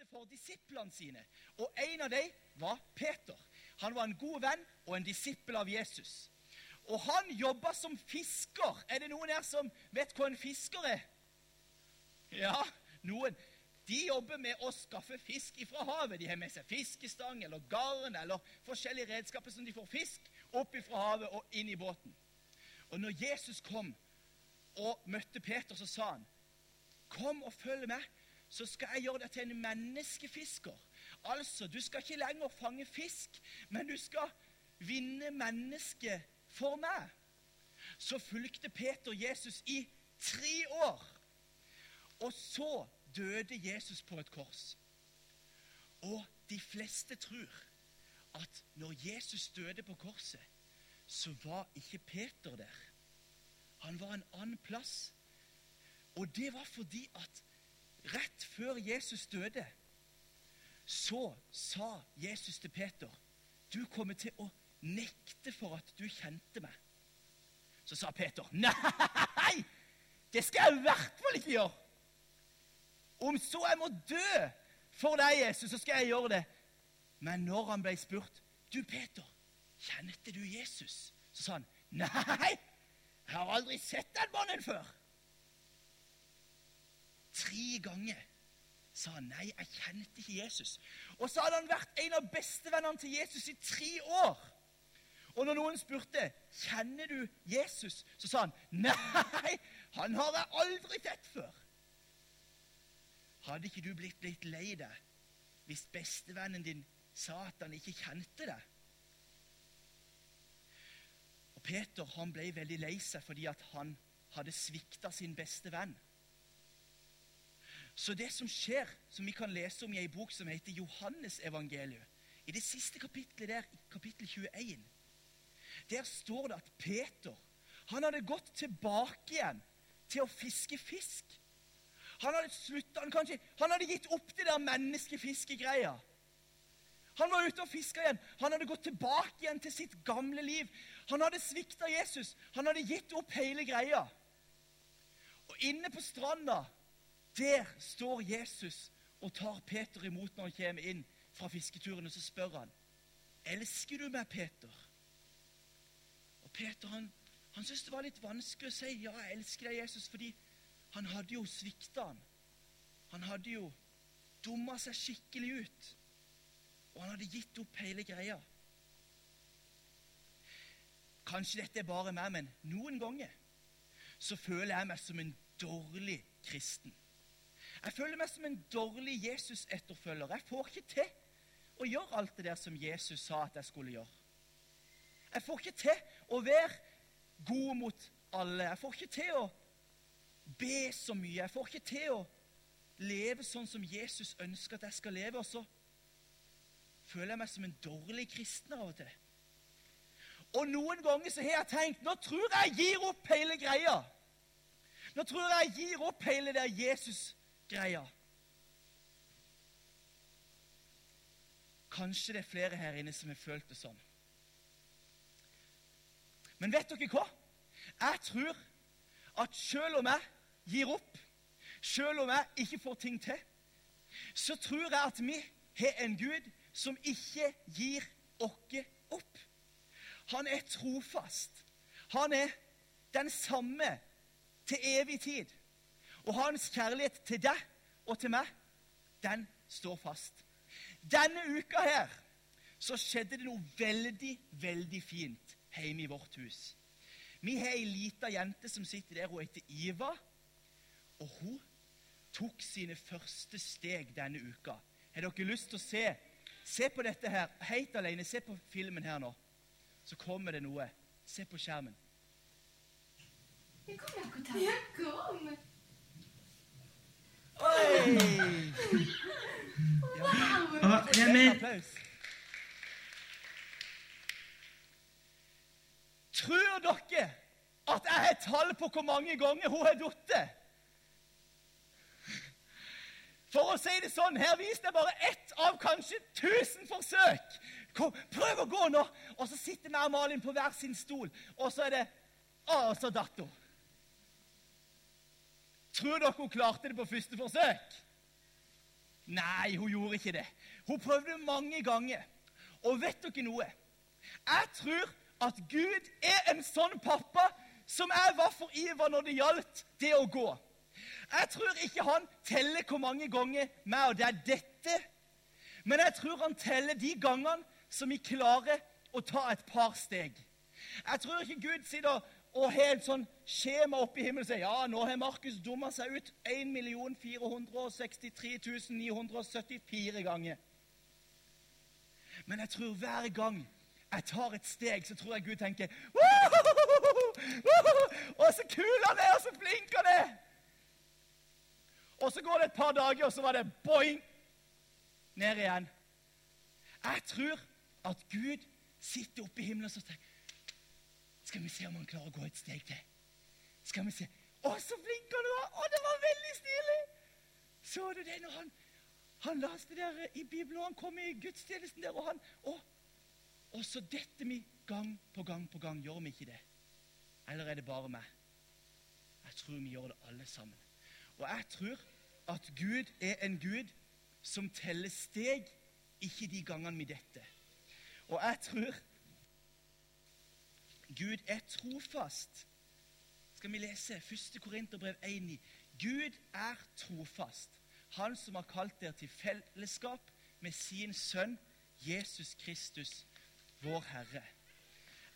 valgte for disiplene sine. Og en av dem var Peter. Han var en god venn og en disippel av Jesus. Og han jobba som fisker. Er det noen her som vet hva en fisker er? Ja, noen. De jobber med å skaffe fisk fra havet. De har med seg fiskestang eller garn eller forskjellige redskaper som de får fisk opp fra havet og inn i båten. Og når Jesus kom og møtte Peter, så sa han, 'Kom og følg meg, så skal jeg gjøre deg til en menneskefisker.' Altså, du skal ikke lenger fange fisk, men du skal vinne mennesket for meg. Så fulgte Peter Jesus i tre år. Og så døde Jesus på et kors. Og de fleste tror at når Jesus døde på korset, så var ikke Peter der. Han var en annen plass. Og det var fordi at rett før Jesus døde, så sa Jesus til Peter du kommer til å nekte for at du kjente meg. Så sa Peter nei! Det skal jeg i hvert fall ikke gjøre! Om så jeg må dø for deg, Jesus, så skal jeg gjøre det. Men når han ble spurt du Peter, kjente du Jesus, så sa han nei, jeg har aldri sett den mannen før. Tre ganger sa han nei, jeg kjente ikke Jesus. Og så hadde han vært en av bestevennene til Jesus i tre år. Og når noen spurte kjenner du Jesus, så sa han nei, han har jeg aldri sett før. Hadde ikke du blitt litt lei deg hvis bestevennen din sa at han ikke kjente deg? Og Peter han ble veldig lei seg fordi at han hadde svikta sin beste venn. Så det som skjer, som vi kan lese om i ei bok som heter Johannesevangeliet, i det siste kapittelet der, kapittel 21, der står det at Peter han hadde gått tilbake igjen til å fiske fisk. Han hadde sluttet, han, kanskje, han hadde gitt opp det der menneskefiskegreia. Han var ute og fiska igjen. Han hadde gått tilbake igjen til sitt gamle liv. Han hadde svikta Jesus. Han hadde gitt opp hele greia. Og inne på stranda, der står Jesus og tar Peter imot når han kommer inn fra fisketuren. Og så spør han, 'Elsker du meg, Peter?' Og Peter han, han syntes det var litt vanskelig å si 'Ja, jeg elsker deg, Jesus', fordi han hadde jo svikta han. Han hadde jo dumma seg skikkelig ut. Og han hadde gitt opp hele greia. Kanskje dette er bare meg, men noen ganger så føler jeg meg som en dårlig kristen. Jeg føler meg som en dårlig Jesus-etterfølger. Jeg får ikke til å gjøre alt det der som Jesus sa at jeg skulle gjøre. Jeg får ikke til å være god mot alle. Jeg får ikke til å be så mye. Jeg får ikke til å leve sånn som Jesus ønsker at jeg skal leve. Og så føler jeg meg som en dårlig kristen av og til. Og noen ganger så har jeg tenkt nå tror jeg jeg gir opp hele greia. Nå tror jeg jeg gir opp hele det Jesus-greia. Kanskje det er flere her inne som har følt det sånn. Men vet dere hva? Jeg tror at selv om jeg gir opp, selv om jeg ikke får ting til, så tror jeg at vi har en Gud som ikke gir oss opp. Han er trofast. Han er den samme til evig tid. Og hans kjærlighet til deg og til meg, den står fast. Denne uka her så skjedde det noe veldig, veldig fint hjemme i vårt hus. Vi har ei lita jente som sitter der. Hun heter Iva. Og hun tok sine første steg denne uka. Har dere lyst til å se Se på dette her, helt alene. Se på filmen her nå. Så kommer det noe. Se på skjermen. Jeg kom, Jakob. Jeg kom. Applaus. Tror dere at jeg har tall på hvor mange ganger hun har falt? For å si det sånn, her viste jeg bare ett av kanskje tusen forsøk. Kom, prøv å gå nå! Og så sitter vi og Malin på hver sin stol, og så er det Å, så datt hun. Tror dere hun klarte det på første forsøk? Nei, hun gjorde ikke det. Hun prøvde mange ganger. Og vet dere noe? Jeg tror at Gud er en sånn pappa som jeg var for Ivar når det gjaldt det å gå. Jeg tror ikke han teller hvor mange ganger meg og det er dette, men jeg tror han teller de gangene som vi klarer å ta et par steg. Jeg tror ikke Gud sitter og har et sånn skjema oppe i himmelen og sier ja, nå har Markus dumma seg ut 1 463 974 ganger. Men jeg tror hver gang jeg tar et steg, så tror jeg Gud tenker Å, så kul han er, og så flink han er! Og så går det et par dager, og så var det boing! Ned igjen. Jeg tror at Gud sitter oppe i himmelen og tenker Skal vi se om han klarer å gå et steg til? Skal vi se Å, så flink han var! Å, det var veldig stilig! Så du det når han, han leste der i Bibelen, og han kom i gudstjenesten der, og han å, Og så detter vi gang på gang på gang. Gjør vi ikke det? Eller er det bare meg? Jeg tror vi gjør det alle sammen. Og jeg tror at Gud er en Gud som teller steg, ikke de gangene vi detter. Og jeg tror Gud er trofast. Skal vi lese 1. Korinterbrev 1,9? Gud er trofast, Han som har kalt dere til fellesskap med sin sønn Jesus Kristus, vår Herre.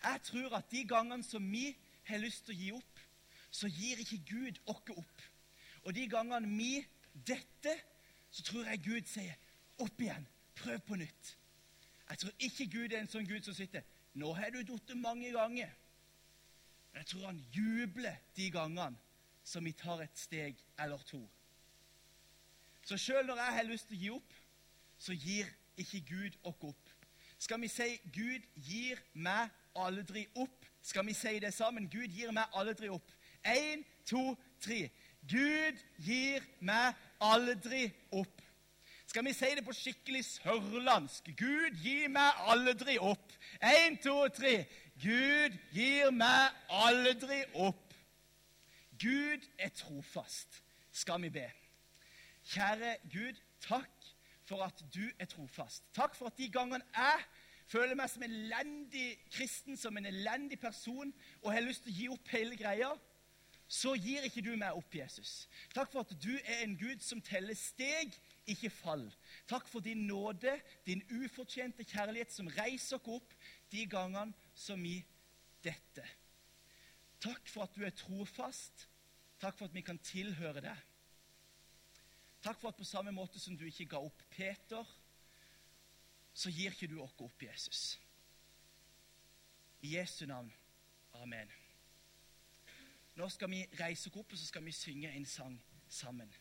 Jeg tror at de gangene som vi har lyst til å gi opp, så gir ikke Gud oss opp. Og de gangene vi detter, så tror jeg Gud sier, 'Opp igjen. Prøv på nytt.' Jeg tror ikke Gud er en sånn Gud som sitter 'Nå har du falt mange ganger.' Men jeg tror han jubler de gangene som vi tar et steg eller to. Så sjøl når jeg har lyst til å gi opp, så gir ikke Gud oss opp. Skal vi si 'Gud gir meg aldri opp'? Skal vi si det sammen? Gud gir meg aldri opp. Én, to, tre. Gud gir meg aldri opp. Skal vi si det på skikkelig sørlandsk? Gud gir meg aldri opp. Én, to, tre. Gud gir meg aldri opp. Gud er trofast, skal vi be. Kjære Gud, takk for at du er trofast. Takk for at de gangene jeg føler meg som en elendig kristen, som en elendig person, og har lyst til å gi opp hele greia, så gir ikke du meg opp, Jesus. Takk for at du er en Gud som teller steg, ikke fall. Takk for din nåde, din ufortjente kjærlighet, som reiser oss opp de gangene som vi dette. Takk for at du er trofast. Takk for at vi kan tilhøre deg. Takk for at på samme måte som du ikke ga opp Peter, så gir ikke du oss opp, Jesus. I Jesu navn. Amen. Nå skal vi reise oss opp og så skal vi synge en sang sammen.